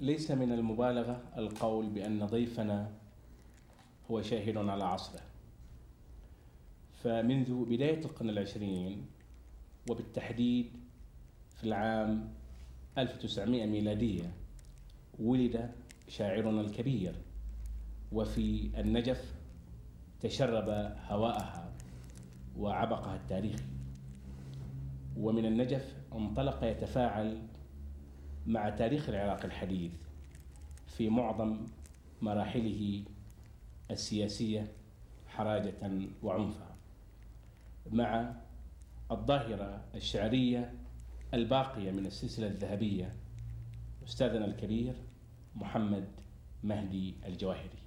ليس من المبالغة القول بأن ضيفنا هو شاهد على عصره. فمنذ بداية القرن العشرين وبالتحديد في العام 1900 ميلادية ولد شاعرنا الكبير وفي النجف تشرب هواءها وعبقها التاريخي. ومن النجف انطلق يتفاعل مع تاريخ العراق الحديث في معظم مراحله السياسية حراجة وعنفا مع الظاهرة الشعرية الباقية من السلسلة الذهبية أستاذنا الكبير محمد مهدي الجواهري.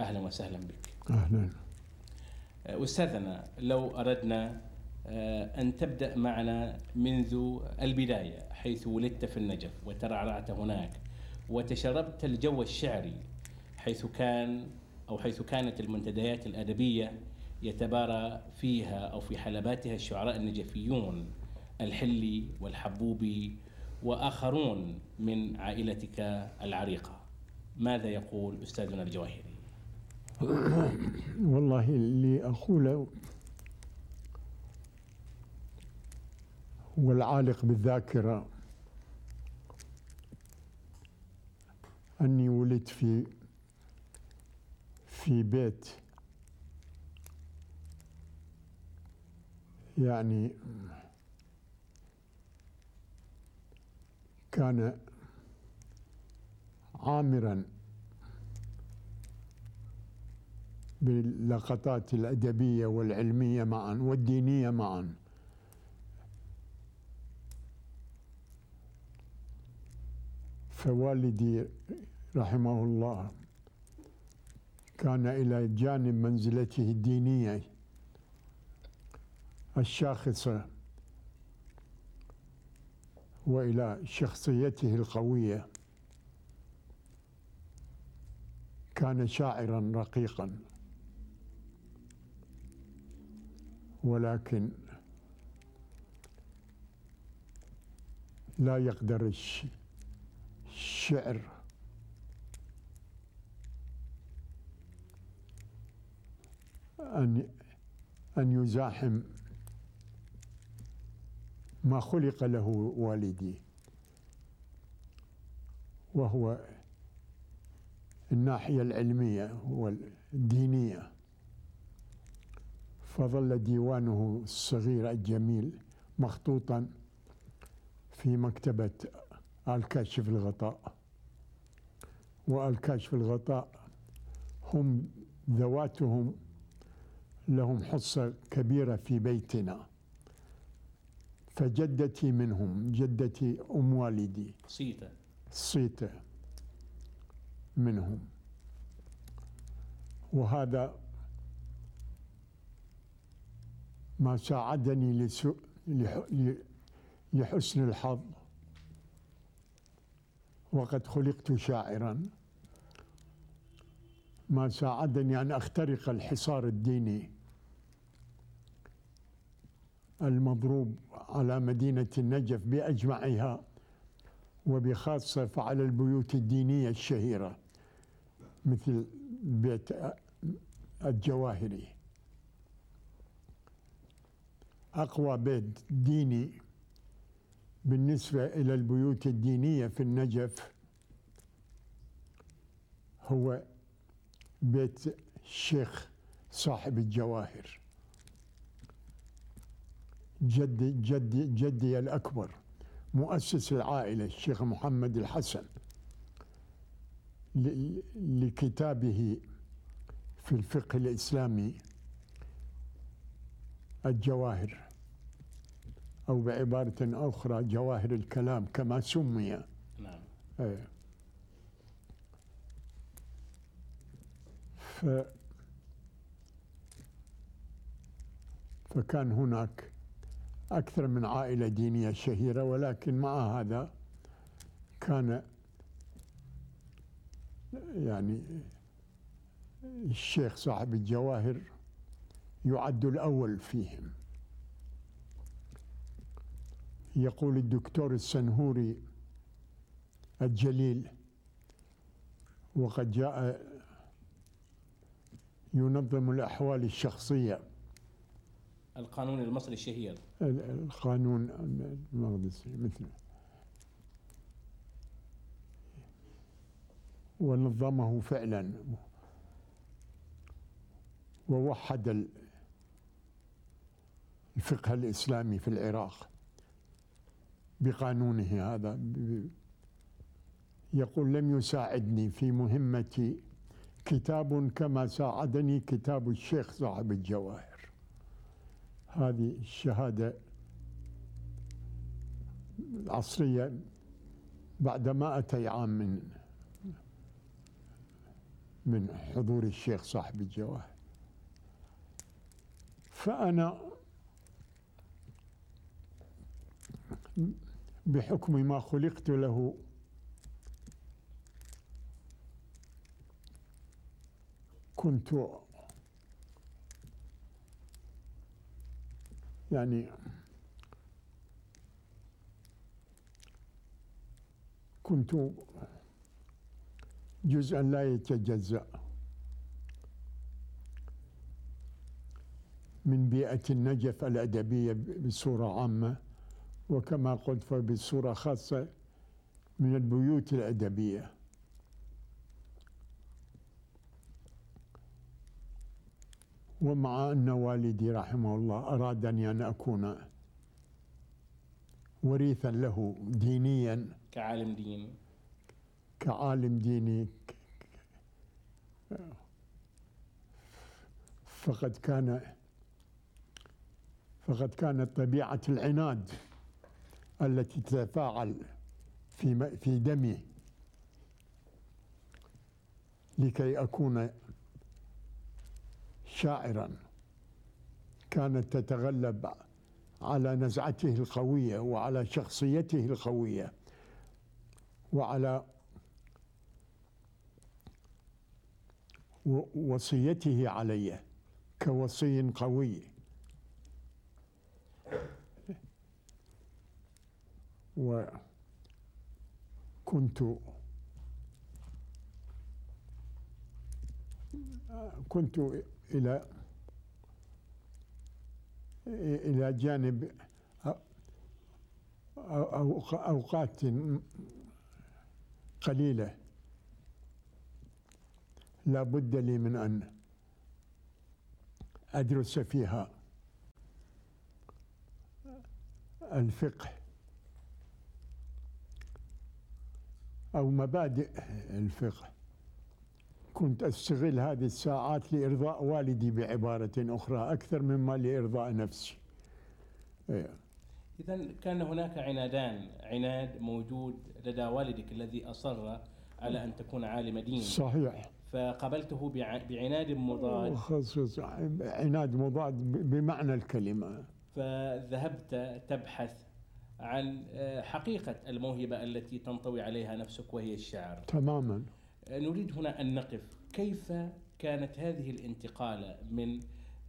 أهلا وسهلا بك. أهلا. أستاذنا لو أردنا أن تبدأ معنا منذ البداية حيث ولدت في النجف وترعرعت هناك وتشربت الجو الشعري حيث كان أو حيث كانت المنتديات الأدبية يتبارى فيها أو في حلباتها الشعراء النجفيون الحلي والحبوبي وآخرون من عائلتك العريقة ماذا يقول أستاذنا الجواهري؟ والله اللي أقوله هو العالق بالذاكرة. أني ولدت في في بيت يعني كان عامرا باللقطات الأدبية والعلمية معا والدينية معا. فوالدي رحمه الله كان إلى جانب منزلته الدينية الشاخصة وإلى شخصيته القوية. كان شاعرا رقيقا. ولكن لا يقدر الشعر. أن أن يزاحم ما خلق له والدي. وهو الناحية العلمية والدينية. فظل ديوانه الصغير الجميل مخطوطا في مكتبة آل كاشف الغطاء. وآل كاشف الغطاء هم ذواتهم لهم حصة كبيرة في بيتنا. فجدتي منهم جدتي أم والدي. صيتة. صيتة منهم. وهذا ما ساعدني لحسن الحظ. وقد خلقت شاعرا. ما ساعدني أن أخترق الحصار الديني المضروب على مدينة النجف بأجمعها وبخاصة فعلى البيوت الدينية الشهيرة مثل بيت الجواهري. أقوى بيت ديني بالنسبة إلى البيوت الدينية في النجف هو بيت الشيخ صاحب الجواهر جدي جدي جدي الأكبر مؤسس العائلة الشيخ محمد الحسن لكتابه في الفقه الإسلامي الجواهر. أو بعبارة أخرى جواهر الكلام كما سمي. نعم. أيه. ف فكان هناك أكثر من عائلة دينية شهيرة ولكن مع هذا كان يعني الشيخ صاحب الجواهر يعد الأول فيهم. يقول الدكتور السنهوري الجليل وقد جاء ينظم الأحوال الشخصية. القانون المصري الشهير. القانون المقدسي مثل. ونظمه فعلا. ووحد الفقه الإسلامي في العراق. بقانونه هذا. يقول لم يساعدني في مهمتي كتاب كما ساعدني كتاب الشيخ صاحب الجواهر. هذه الشهادة العصرية بعد مائتي عام من من حضور الشيخ صاحب الجواهر. فأنا بحكم ما خلقت له. كنت يعني كنت جزءا لا يتجزأ من بيئة النجف الأدبية بصورة عامة. وكما قلت فبصورة خاصة من البيوت الأدبية. ومع أن والدي رحمه الله أرادني أن أكون وريثا له دينيا. كعالم دين كعالم ديني. فقد كان فقد كانت طبيعة العناد. التي تتفاعل في في دمي لكي أكون شاعرا كانت تتغلب على نزعته القوية وعلى شخصيته القوية وعلى وصيته علي كوصي قوي. وكنت كنت إلى إلى جانب أوقات قليلة. لا بد لي من أن أدرس فيها الفقه. أو مبادئ الفقه. كنت أستغل هذه الساعات لإرضاء والدي بعبارة أخرى أكثر مما لإرضاء نفسي. إيه. إذا كان هناك عنادان عناد موجود لدى والدك الذي أصر على أن تكون عالم دين. صحيح. فقبلته بعناد مضاد. عناد مضاد بمعنى الكلمة. فذهبت تبحث عن آه، حقيقة الموهبة التي تنطوي عليها نفسك وهي الشعر. تماما. نريد هنا أن نقف. كيف كانت هذه الانتقالة من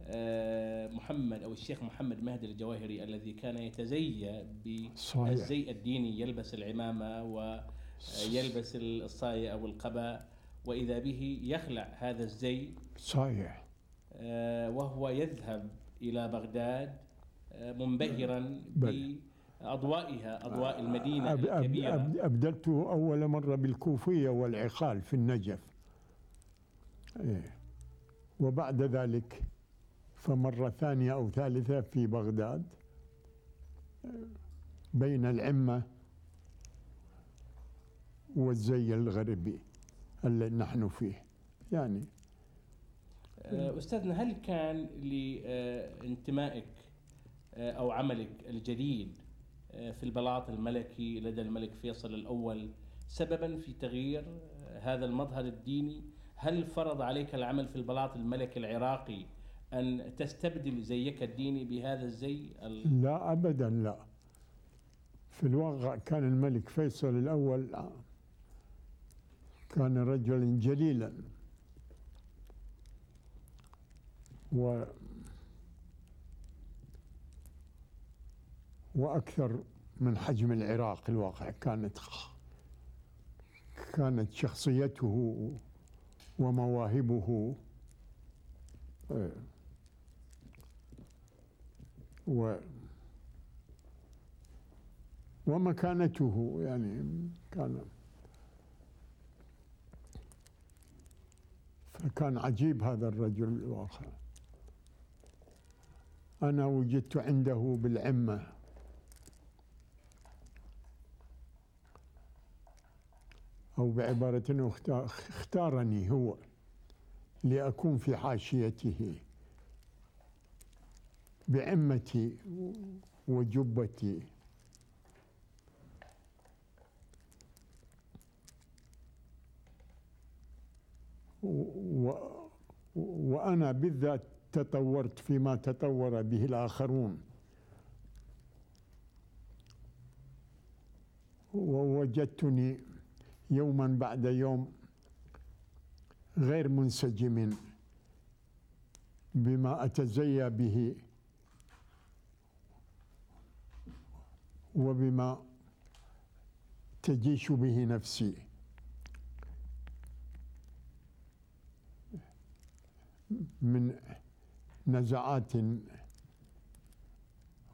آه، محمد أو الشيخ محمد مهدي الجواهري الذي كان يتزيى بالزي الديني يلبس العمامة ويلبس الصاية أو القباء وإذا به يخلع هذا الزي صحيح. آه، وهو يذهب إلى بغداد آه، منبهرا بأضوائها أضواء المدينة أب الكبيرة. أب أبدلته أول مرة بالكوفية والعقال في النجف. إيه. وبعد ذلك فمرة ثانية أو ثالثة في بغداد بين العمة والزي الغربي اللي نحن فيه. يعني آه، أستاذنا هل كان لانتمائك آه، أو عملك الجديد آه، في البلاط الملكي لدى الملك فيصل الأول. سببا في تغيير هذا المظهر الديني هل فرض عليك العمل في البلاط الملكي العراقي أن تستبدل زيك الديني بهذا الزي؟ لا أبدا لا. في الواقع كان الملك فيصل الأول كان رجلا جليلا. و وأكثر من حجم العراق الواقع. كانت كانت شخصيته ومواهبه و ومكانته يعني كان فكان عجيب هذا الرجل الواقع. أنا وجدت عنده بالعمة. أو بعبارة أخرى اختارني هو لأكون في حاشيته بعمتي وجبتي. و وأنا بالذات تطورت فيما تطور به الآخرون. ووجدتني يوما بعد يوم غير منسجم بما أتزيى به وبما تجيش به نفسي. من نزعات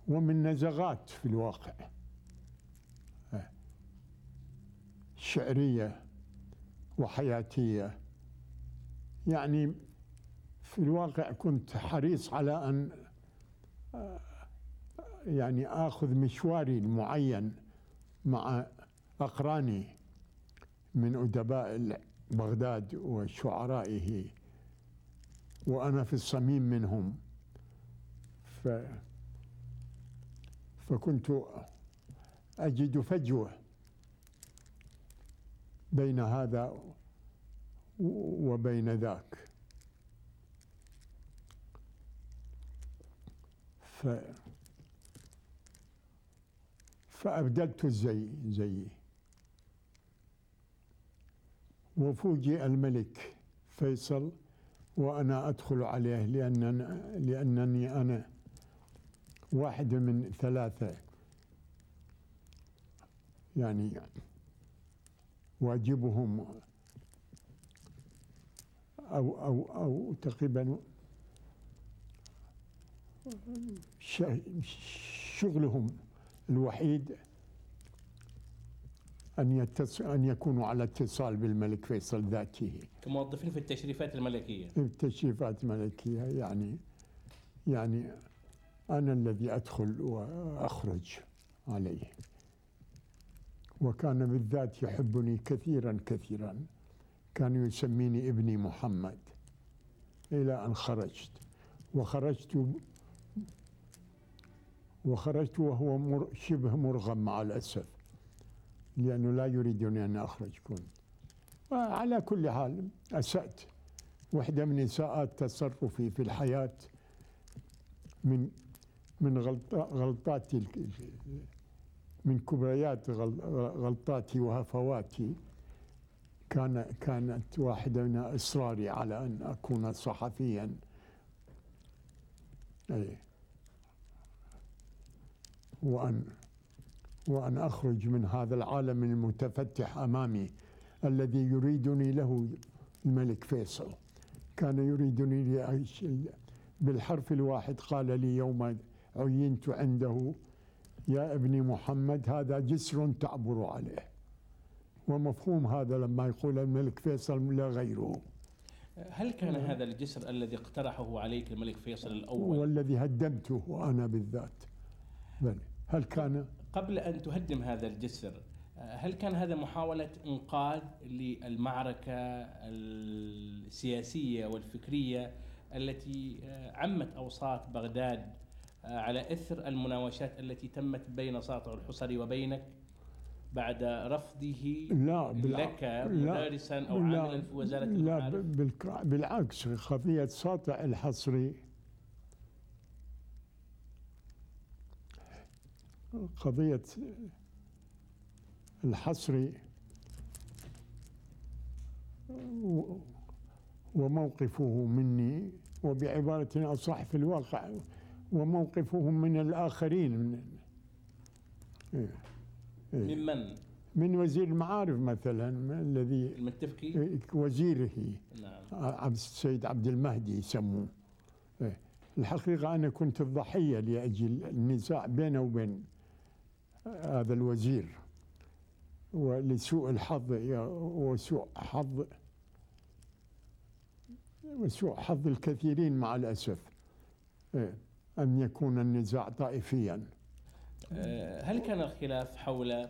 ومن نزغات في الواقع. شعرية وحياتية. يعني في الواقع كنت حريص على أن يعني آخذ مشواري المعين مع أقراني من أدباء بغداد وشعرائه وأنا في الصميم منهم. ف فكنت أجد فجوة بين هذا وبين ذاك. ف فأبدلت الزي زيي. وفوجئ الملك فيصل وأنا أدخل عليه لأن لأنني أنا واحد من ثلاثة. يعني واجبهم أو أو أو تقريبا شغلهم الوحيد أن يتص... أن يكونوا على اتصال بالملك فيصل ذاته. كموظفين في التشريفات الملكية. في التشريفات الملكية يعني يعني أنا الذي أدخل وأخرج عليه. وكان بالذات يحبني كثيرا كثيرا. كان يسميني ابني محمد إلى أن خرجت. وخرجت وخرجت وهو مر شبه مرغم مع الأسف لأنه لا يريدني أن أخرج كنت على كل حال أسأت. واحدة من إساءات تصرفي في الحياة من من غلطاتي من كبريات غلطاتي وهفواتي. كان كانت واحدة من إصراري على أن أكون صحفيا. أي وأن وأن أخرج من هذا العالم المتفتح أمامي الذي يريدني له الملك فيصل. كان يريدني بالحرف الواحد قال لي يوم عينت عنده يا ابني محمد هذا جسر تعبر عليه. ومفهوم هذا لما يقول الملك فيصل لا غيره. هل كان هذا الجسر الذي اقترحه عليك الملك فيصل الأول؟ والذي هدمته أنا بالذات. بل هل كان؟ قبل أن تهدم هذا الجسر هل كان هذا محاولة إنقاذ للمعركة السياسية والفكرية التي عمت أوساط بغداد على إثر المناوشات التي تمت بين ساطع الحصري وبينك بعد رفضه لا لك مدرسا أو عاملا في وزارة لا بالعكس خفية ساطع الحصري قضية الحصر وموقفه مني وبعبارة أصح في الواقع وموقفهم من الآخرين من إيه. ممن؟ من وزير المعارف مثلا الذي المتفقي وزيره نعم عبد السيد عبد المهدي يسموه إيه. الحقيقة أنا كنت الضحية لأجل النزاع بينه وبين هذا الوزير ولسوء الحظ وسوء حظ وسوء حظ الكثيرين مع الأسف إيه. أن يكون النزاع طائفيا. آه، هل كان الخلاف حول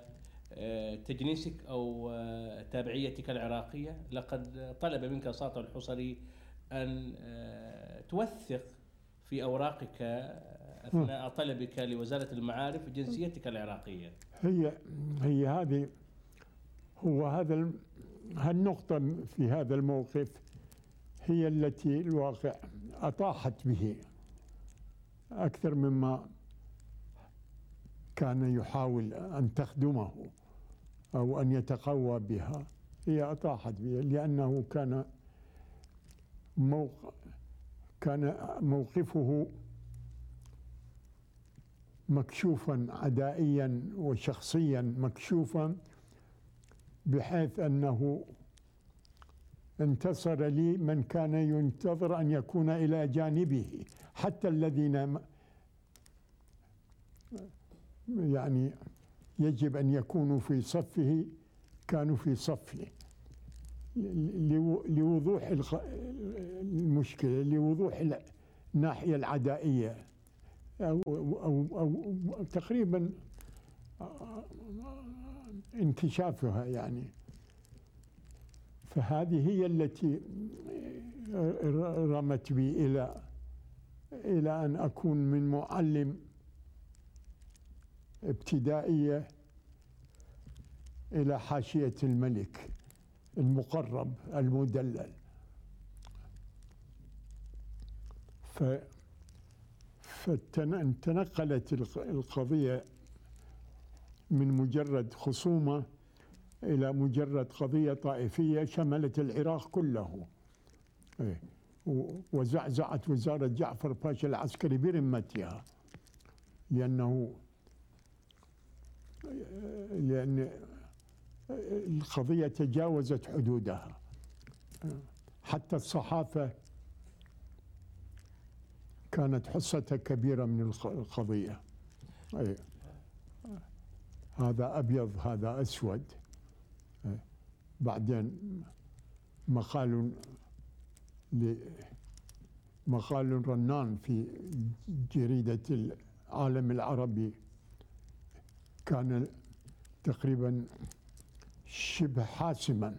آه، تجنيسك أو آه، تابعيتك العراقية؟ لقد طلب منك ساطع الحصري أن توثق في أوراقك أثناء طلبك لوزارة المعارف جنسيتك العراقية. هي هي هذه هو هذا هالنقطة في هذا الموقف هي التي الواقع أطاحت به. أكثر مما كان يحاول أن تخدمه أو أن يتقوى بها هي أطاحت بها لأنه كان موق كان موقفه مكشوفا عدائيا وشخصيا مكشوفا بحيث أنه انتصر لي من كان ينتظر أن يكون إلى جانبه. حتى الذين يعني يجب أن يكونوا في صفه كانوا في صفه. لوضوح المشكلة لوضوح الناحية العدائية. أو, أو, أو تقريبا انكشافها يعني. فهذه هي التي رمت بي إلى إلى أن أكون من معلم ابتدائية إلى حاشية الملك المقرب المدلل. ف فتنقلت القضية من مجرد خصومة إلى مجرد قضية طائفية شملت العراق كله إيه. وزعزعت وزارة جعفر باشا العسكري برمتها لأنه لأن القضية تجاوزت حدودها حتى الصحافة كانت حصتها كبيرة من القضية أي. هذا أبيض هذا أسود. بعدين مقال مقال رنان في جريدة العالم العربي كان تقريبا شبه حاسما.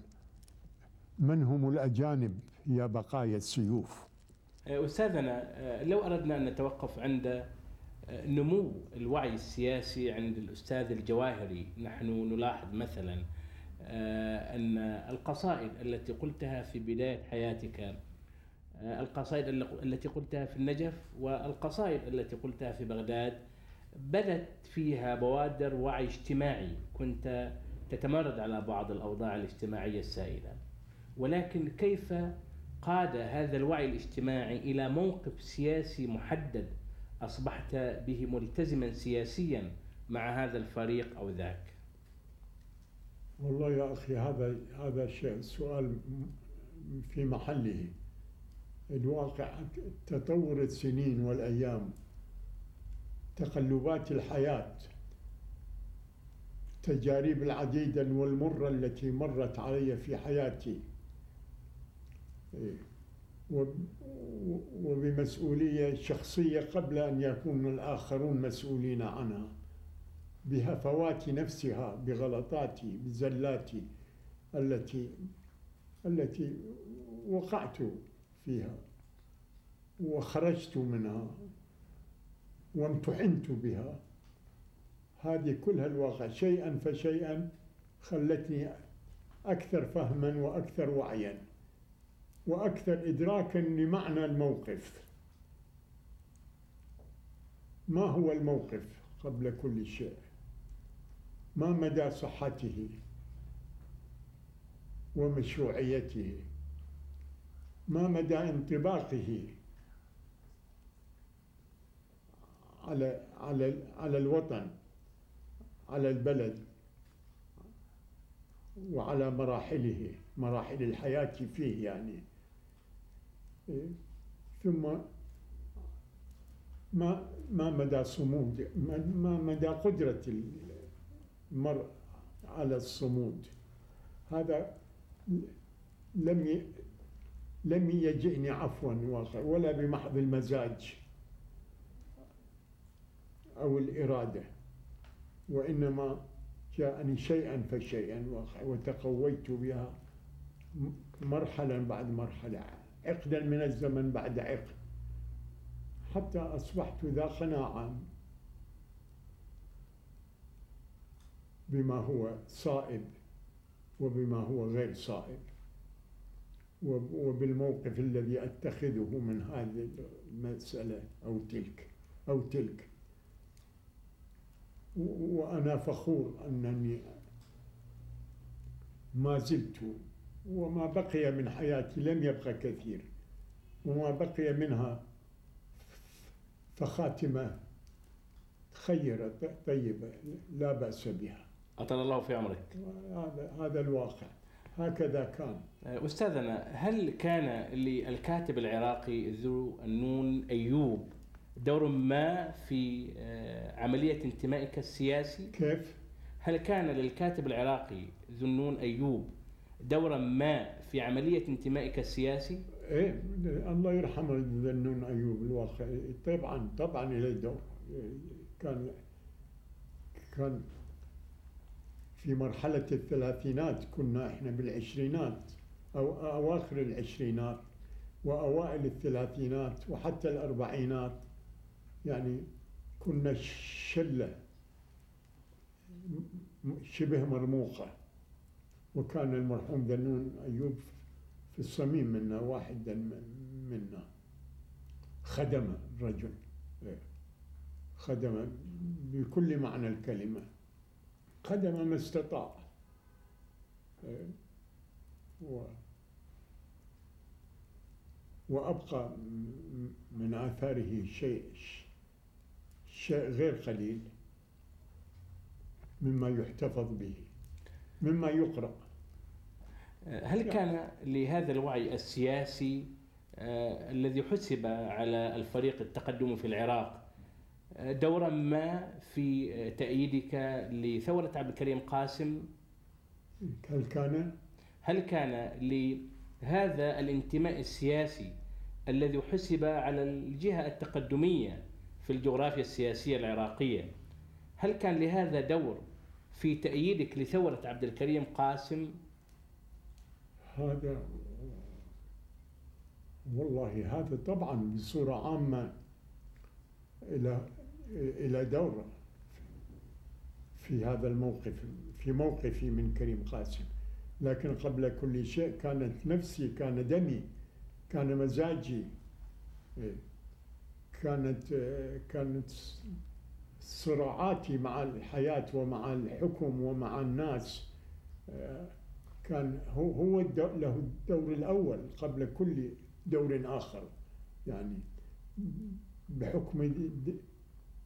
من هم الأجانب يا بقايا السيوف؟ آه، أستاذنا آه، لو أردنا أن نتوقف عند آه، نمو الوعي السياسي عند الأستاذ الجواهري نحن نلاحظ مثلا أن القصائد التي قلتها في بداية حياتك القصائد التي قلتها في النجف والقصائد التي قلتها في بغداد بدت فيها بوادر وعي اجتماعي كنت تتمرد على بعض الأوضاع الاجتماعية السائدة ولكن كيف قاد هذا الوعي الاجتماعي إلى موقف سياسي محدد أصبحت به ملتزما سياسيا مع هذا الفريق أو ذاك؟ والله يا أخي هذا هذا سؤال في محله. الواقع تطور السنين والأيام تقلبات الحياة تجارب العديدة والمرة التي مرت علي في حياتي. وبمسؤولية شخصية قبل أن يكون الآخرون مسؤولين عنها. بهفوات نفسها بغلطاتي بزلاتي التي التي وقعت فيها وخرجت منها وامتحنت بها. هذه كلها الواقع. شيئا فشيئا خلتني أكثر فهما وأكثر وعيا وأكثر إدراكا لمعنى الموقف. ما هو الموقف قبل كل شيء؟ ما مدى صحته ومشروعيته؟ ما مدى انطباقه على على على الوطن على البلد وعلى مراحله مراحل الحياة فيه يعني. ثم ما ما مدى صمود ما مدى قدرة المرء على الصمود. هذا لم لم يجئني عفوا واقع ولا بمحض المزاج أو الإرادة وإنما جاءني شيئا فشيئا واقع وتقويت بها مرحلة بعد مرحلة. عقدا من الزمن بعد عقد. حتى أصبحت ذا قناعة بما هو صائب وبما هو غير صائب. وبالموقف الذي أتخذه من هذه المسألة أو تلك أو تلك. وأنا فخور أنني ما زلت وما بقي من حياتي لم يبقى كثير وما بقي منها فخاتمة خيرة طيبة لا بأس بها. أطال الله في عمرك هذا هذا الواقع هكذا كان أستاذنا هل كان للكاتب العراقي ذو النون أيوب دور ما في آه، عملية انتمائك السياسي؟ كيف؟ هل كان للكاتب العراقي ذو النون أيوب دورا ما في عملية انتمائك السياسي؟ إيه الله يرحمه ذو النون أيوب الواقع طبعا طبعا له دور كان كان في مرحلة الثلاثينات كنا إحنا بالعشرينات أو أواخر العشرينات وأوائل الثلاثينات وحتى الأربعينات يعني كنا شلة شبه مرموقة. وكان المرحوم ذنون أيوب في الصميم منا واحد منا. خدم الرجل خدم بكل معنى الكلمة. خدم ما استطاع. و وأبقى من آثاره شيء شيء غير قليل مما يحتفظ به مما يقرأ. هل كان لهذا الوعي السياسي آه، الذي حسب على الفريق التقدمي في العراق دورا ما في تأييدك لثورة عبد الكريم قاسم؟ هل كان؟ هل كان لهذا الانتماء السياسي الذي حسب على الجهة التقدمية في الجغرافيا السياسية العراقية؟ هل كان لهذا دور في تأييدك لثورة عبد الكريم قاسم؟ هذا والله هذا طبعا بصورة عامة إلى إلى دور في هذا الموقف في موقفي من كريم قاسم لكن قبل كل شيء كانت نفسي كان دمي كان مزاجي إيه. كانت كانت صراعاتي مع الحياة ومع الحكم ومع الناس آه، كان هو هو له الدور الأول قبل كل دور آخر يعني بحكم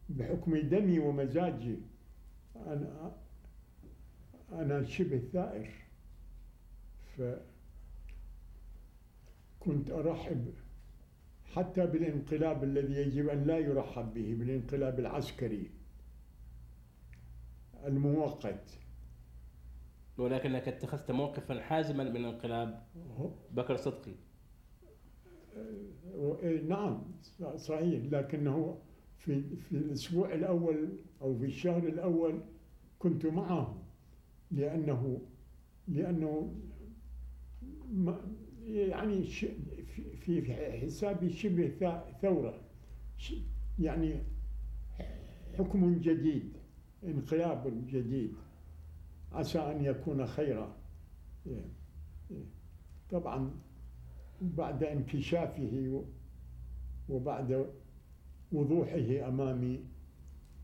بحكم دمي ومزاجي. أنا أنا شبه ثائر. فكنت أرحب حتى بالانقلاب الذي يجب أن لا يرحب به بالانقلاب العسكري المؤقت. ولكنك اتخذت موقفا حازما من انقلاب بكر صدقي. إيه، نعم صحيح لكنه في في الأسبوع الأول أو في الشهر الأول كنت معه لأنه لأنه يعني في حسابي شبه ثورة يعني حكم جديد انقلاب جديد عسى أن يكون خيرا. طبعا بعد انكشافه وبعد وضوحه أمامي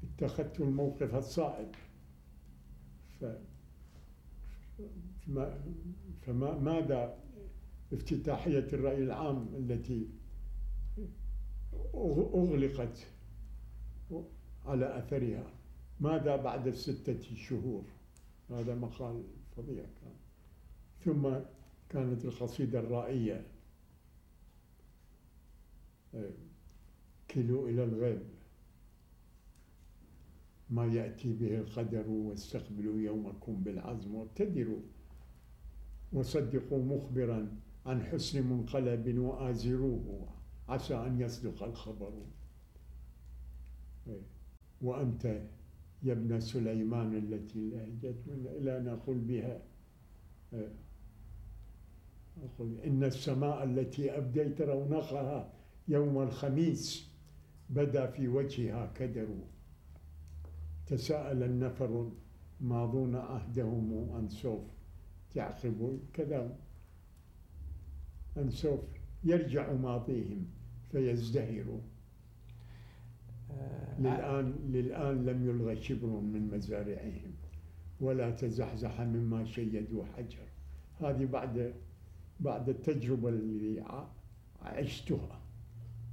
اتخذت الموقف الصائب. ف فما ماذا افتتاحية الرأي العام التي أغلقت على أثرها؟ ماذا بعد ستة شهور؟ هذا مقال فظيع كان. ثم كانت القصيدة الرائية. كلوا إلى الغيب ما يأتي به القدر واستقبلوا يومكم بالعزم وابتدروا. وصدقوا مخبرا عن حسن منقلب وآزروه. عسى أن يصدق الخبر. وأنت يا ابن سليمان التي لهجت من إلى نقول بها. أقول إن السماء التي أبديت رونقها يوم الخميس بدا في وجهها كدر. تساءل النفر ماضون عهدهم أن سوف تعقب. كذا. أن سوف يرجع ماضيهم فيزدهروا آه، للآن للآن لم يلغى شبر من مزارعهم ولا تزحزح مما شيدوا حجر. هذه بعد بعد التجربة اللي عشتها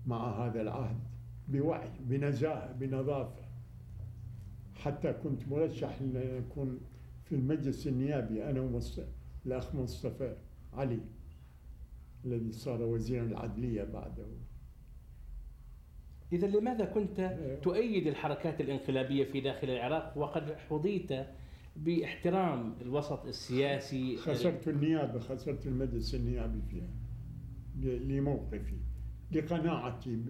مع هذا العهد. بوعي بنزاهة بنظافة حتى كنت مرشح لأكون في المجلس النيابي أنا والأخ مصطفى علي الذي صار وزيرا العدلية بعده إذا لماذا كنت إيه. تؤيد الحركات الانقلابية في داخل العراق وقد حظيت باحترام الوسط السياسي خسرت النيابة خسرت المجلس النيابي فيها لموقفي لقناعتي.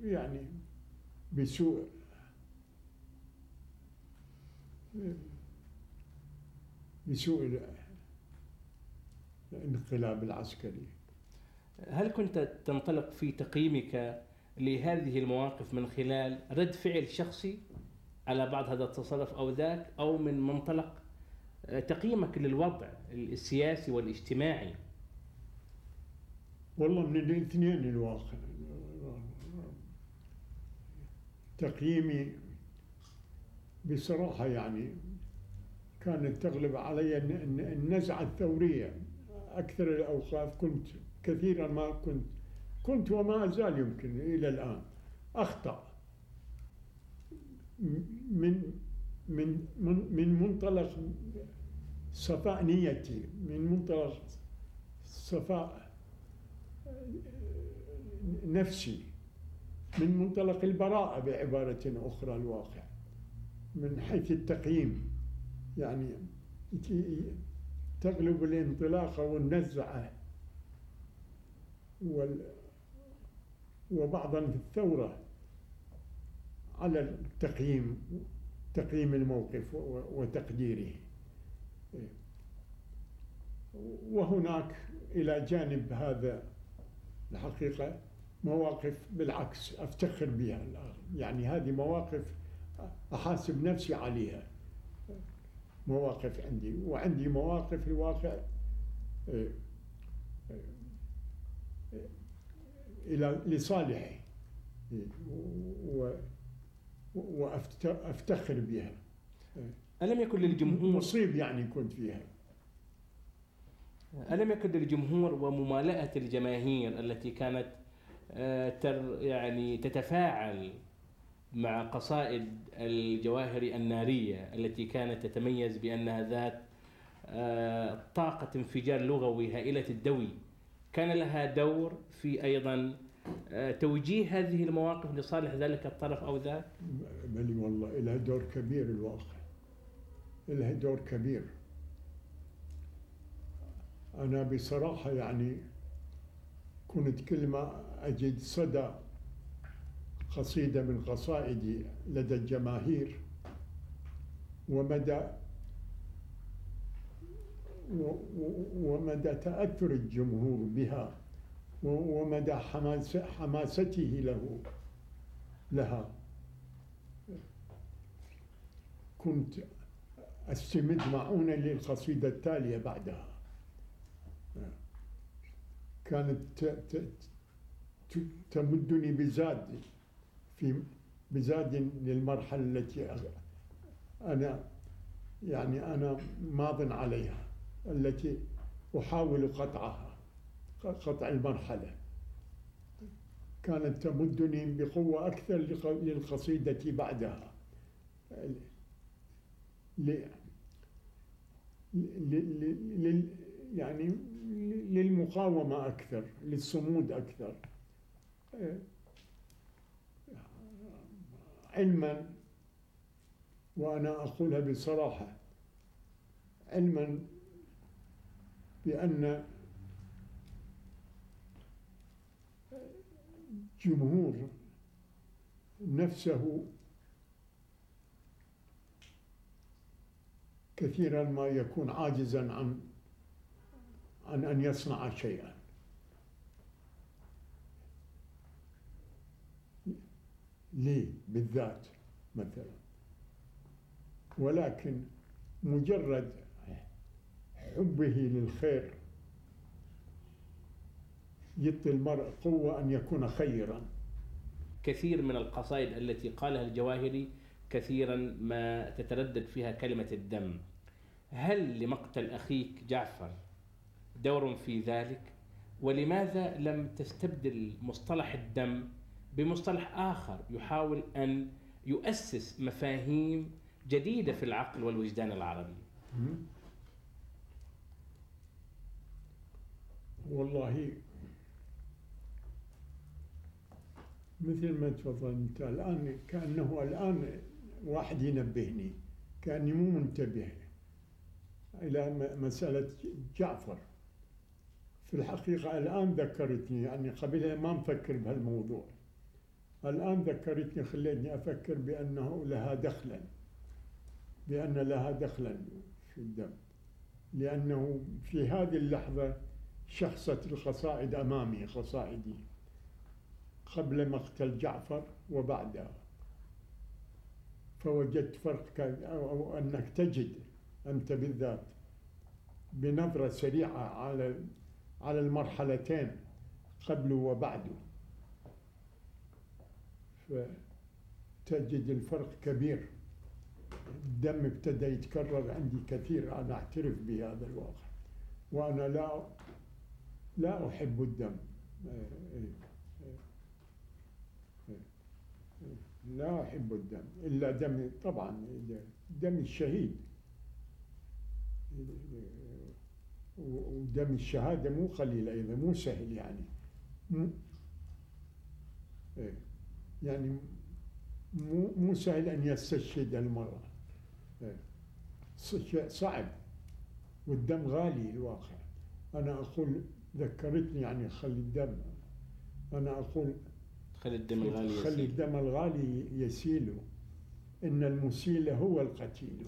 يعني بسوء. بسوء الانقلاب العسكري. هل كنت تنطلق في تقييمك لهذه المواقف من خلال رد فعل شخصي على بعض هذا التصرف أو ذاك أو من منطلق تقييمك للوضع السياسي والاجتماعي؟ والله من الاثنين الواقع تقييمي بصراحة يعني كانت تغلب علي النزعة الثورية أكثر الأوقات كنت كثيرا ما كنت كنت وما أزال يمكن إلى الآن. أخطأ. من من من منطلق صفاء نيتي من منطلق صفاء نفسي من منطلق البراءة بعبارة أخرى الواقع من حيث التقييم. يعني تغلب الانطلاقة والنزعة وال وبعضا في الثورة على التقييم تقييم الموقف وتقديره. وهناك إلى جانب هذا الحقيقة مواقف بالعكس أفتخر بها. يعني هذه مواقف أحاسب نفسي عليها. مواقف عندي وعندي مواقف الواقع آه، آه، إلى لصالحي وأفتخر بها. ألم يكن للجمهور؟ مصيب يعني كنت فيها. ألم يكن للجمهور وممالأة الجماهير التي كانت آه، تر يعني تتفاعل مع قصائد الجواهر النارية التي كانت تتميز بأنها ذات آه، طاقة انفجار لغوي هائلة الدوي. كان لها دور في أيضا آه، توجيه هذه المواقف لصالح ذلك الطرف أو ذاك؟ بل والله لها دور كبير الواقع لها دور كبير. أنا بصراحة يعني كنت كل ما أجد صدى قصيدة من قصائدي لدى الجماهير ومدى ومدى تأثر الجمهور بها ومدى حماسته له لها. كنت أستمد معونة للقصيدة التالية بعدها. كانت تمدني بزاد في بزاد للمرحلة التي أنا يعني أنا ماض عليها التي أحاول قطعها قطع المرحلة. كانت تمدني بقوة أكثر للقصيدة بعدها. ل لل يعني للمقاومة أكثر للصمود أكثر. علما وأنا أقولها بصراحة علما بأن جمهور نفسه كثيرا ما يكون عاجزا عن عن أن يصنع شيئا. لي بالذات مثلا. ولكن مجرد حبه للخير يعطي المرء قوة أن يكون خيرا. كثير من القصائد التي قالها الجواهري كثيرا ما تتردد فيها كلمة الدم. هل لمقتل أخيك جعفر دور في ذلك؟ ولماذا لم تستبدل مصطلح الدم بمصطلح آخر يحاول أن يؤسس مفاهيم جديدة في العقل والوجدان العربي؟ والله مثل ما تفضل أنت الآن كأنه الآن واحد ينبهني كأني مو منتبه إلى مسألة جعفر. في الحقيقة الآن ذكرتني يعني قبلها ما نفكر بهالموضوع الآن ذكرتني خلتني أفكر بأنه لها دخلا بأن لها دخلا في الدم لأنه في هذه اللحظة شخصت القصائد أمامي قصائدي قبل مقتل جعفر وبعدها. فوجدت فرق أو أنك تجد أنت بالذات بنظرة سريعة على على المرحلتين قبل وبعده فتجد الفرق كبير. الدم ابتدى يتكرر عندي كثير أنا أعترف بهذا الواقع. وأنا لا لا أحب الدم. لا أحب الدم. إلا دم طبعا دم الشهيد. ودم الشهادة مو قليل أيضا مو سهل يعني. إيه. يعني مو مو سهل أن يستشهد المرأة. إيه. شيء صعب. والدم غالي الواقع. أنا أقول ذكرتني يعني خلي الدم. أنا أقول خلي الدم الغالي خلي الدم الغالي يسيل. إن المسيل هو القتيل.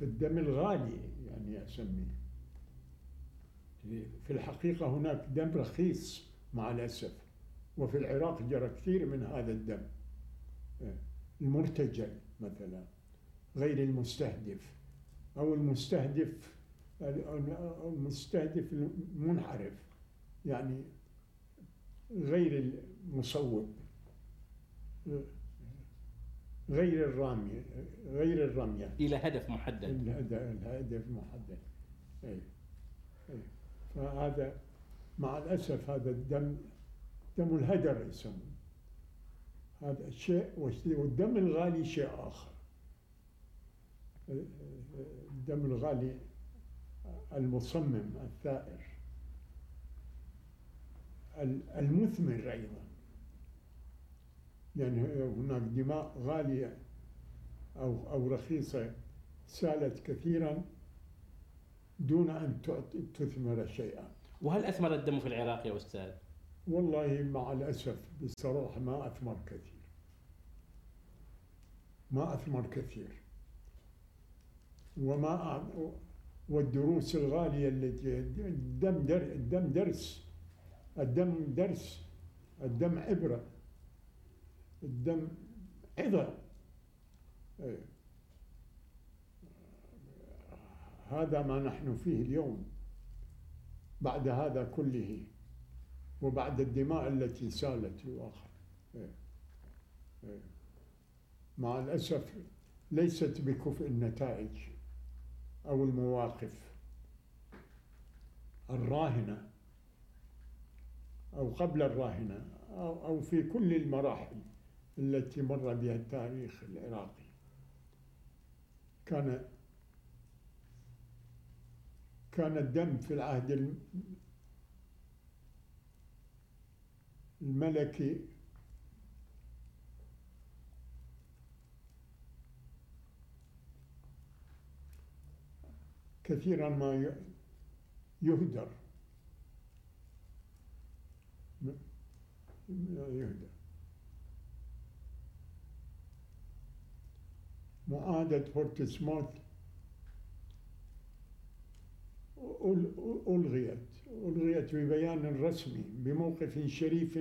فالدم الغالي يعني أسميه. في الحقيقة هناك دم رخيص مع الأسف وفي العراق جرى كثير من هذا الدم المرتجل مثلا غير المستهدف أو المستهدف المستهدف المنحرف يعني غير المصوب. غير الرامية غير الرمية إلى هدف محدد. الهدف محدد. أي. أي. فهذا مع الأسف هذا الدم دم الهدر يسمونه هذا شيء والدم الغالي شيء آخر. الدم الغالي المصمم الثائر. المثمر أيضا. يعني هناك دماء غالية أو أو رخيصة سالت كثيرا دون أن تثمر شيئا. وهل أثمر الدم في العراق يا أستاذ؟ والله مع الأسف بصراحة ما أثمر كثير. ما أثمر كثير. وما والدروس الغالية التي الدم در الدم درس. الدم درس. الدم عبرة. الدم عظة إيه. هذا ما نحن فيه اليوم بعد هذا كله وبعد الدماء التي سالت الواقع إيه. إيه. مع الأسف ليست بكفء النتائج أو المواقف الراهنة أو قبل الراهنة أو في كل المراحل التي مر بها التاريخ العراقي. كان كان الدم في العهد الم- الملكي كثيرا ما يهدر. يهدر. معاهدة بورتسموث. أل- ألغيت ألغيت ببيان رسمي بموقف شريف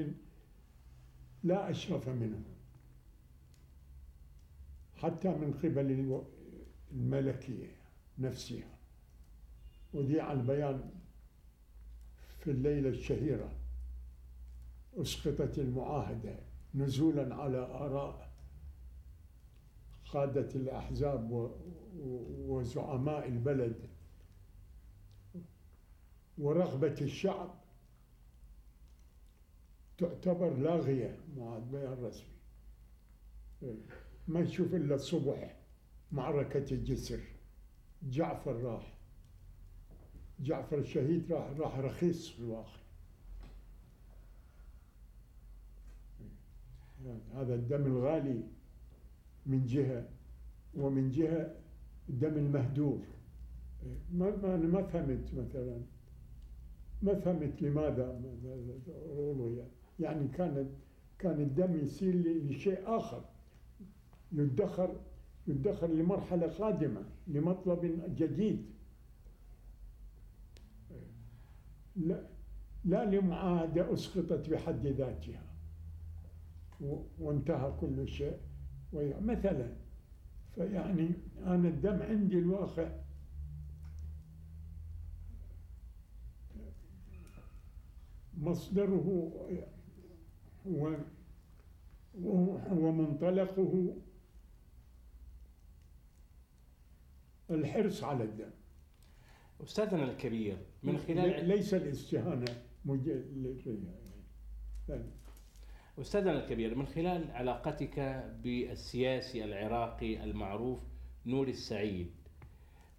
لا أشرف منه. حتى من قبل الملكية نفسها. وذيع البيان في الليلة الشهيرة. أسقطت المعاهدة نزولا على آراء قادة الأحزاب وزعماء البلد ورغبة الشعب تعتبر لاغية مع البيان الرسمي ما نشوف إلا الصبح معركة الجسر. جعفر راح. جعفر الشهيد راح راح رخيص في الواقع. هذا الدم الغالي من جهة ومن جهة الدم المهدور. ما ما أنا ما فهمت مثلا. ما فهمت لماذا ألغي يعني كان كان الدم يصير لشيء آخر. يدخر يدخر لمرحلة قادمة لمطلب جديد. لا لا لمعاهدة أسقطت بحد ذاتها. وانتهى كل شيء. وي- مثلا فيعني أنا الدم عندي الواقع مصدره و ومنطلقه الحرص على الدم أستاذنا الكبير من خلال ليس الاستهانة مج- للرجال. لا. أستاذنا الكبير من خلال علاقتك بالسياسي العراقي المعروف نور السعيد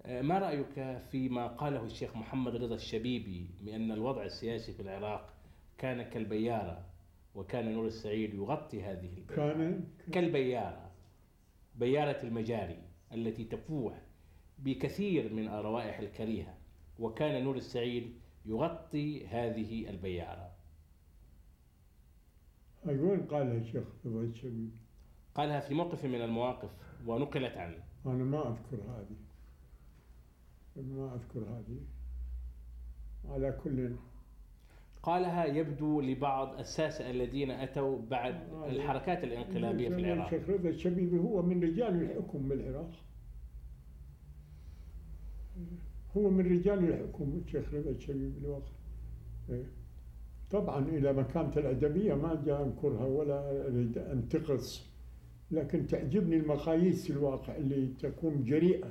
ما رأيك فيما قاله الشيخ محمد رضا الشبيبي بأن الوضع السياسي في العراق كان كالبيارة وكان نور السعيد يغطي هذه البيارة؟ كان كالبيارة بيارة المجاري التي تفوح بكثير من الروائح الكريهة وكان نور السعيد يغطي هذه البيارة. هاي وين قالها الشيخ رضا الشبيب قالها في موقف من المواقف ونقلت عنه. أنا ما أذكر هذه. ما أذكر هذه. على كل قالها يبدو لبعض الساسة الذين أتوا بعد الحركات الانقلابية في العراق. الشيخ رضا الشبيبي هو من رجال الحكم بالعراق. هو من رجال الحكم الشيخ رضا الشبيبي بالواقع طبعا إلى مكانة الأدبية ما جاء أنكرها ولا أريد أنتقص لكن تعجبني المقاييس الواقع اللي تكون جريئة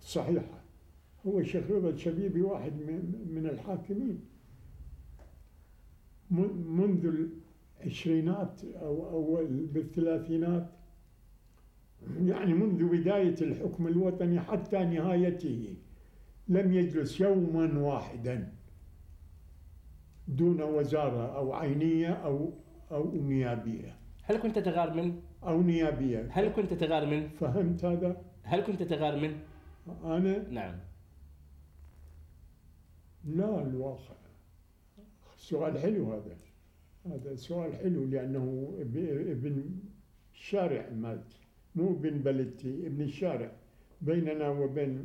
صحيحة. هو الشيخ رضا الشبيبي واحد من الحاكمين. من- منذ العشرينات أو أول بالثلاثينات يعني منذ بداية الحكم الوطني حتى نهايته لم يجلس يوما واحدا. دون وزارة أو عينية أو أو نيابية. هل كنت تغار منه؟ أو نيابية. هل كنت تغار منه؟ فهمت هذا؟ هل كنت تغار منه؟ أنا؟ نعم. لا الواقع. سؤال حلو هذا. هذا سؤال حلو لأنه اب- ابن شارع مات. مو ابن بلدتي ابن الشارع بيننا وبين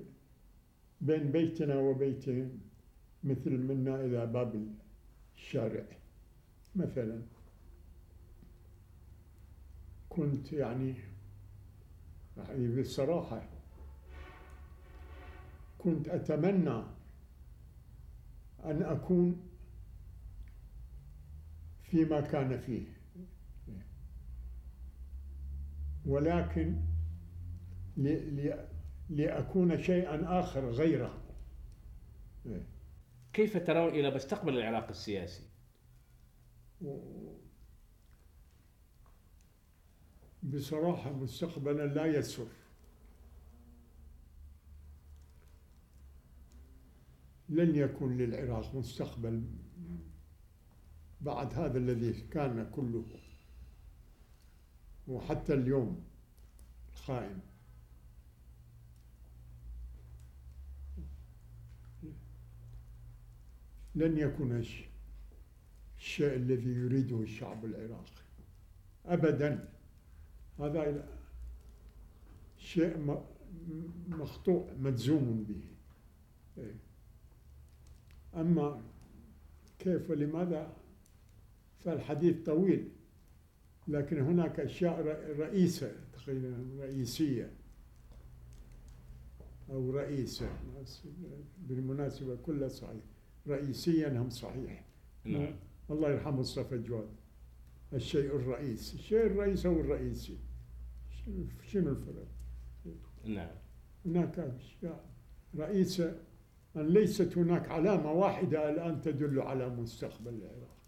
بين بيتنا وبيتهم مثل منا إلى باب الشارع مثلا كنت يعني يعني بالصراحة كنت أتمنى أن أكون فيما كان فيه. ولكن لأكون شيئا آخر غيره. كيف ترون إلى مستقبل العراق السياسي؟ بصراحة مستقبلا لا يسر لن يكون للعراق مستقبل بعد هذا الذي كان كله وحتى اليوم قائم لن يكون الشيء الذي يريده الشعب العراقي. أبدا. هذا شيء مخطوع مجزوم به. إيه. أما كيف ولماذا؟ فالحديث طويل. لكن هناك أشياء رئيسة تقريبا رئيسية. أو رئيسة بالمناسبة كلها صحيح رئيسيا هم صحيح. نعم. الله يرحم مصطفى جواد. الشيء الرئيسي. الشيء الرئيسي هو الرئيسي. شنو الفرق؟ نعم. هناك أشياء رئيسة أن ليست هناك علامة واحدة الآن تدل على مستقبل العراق.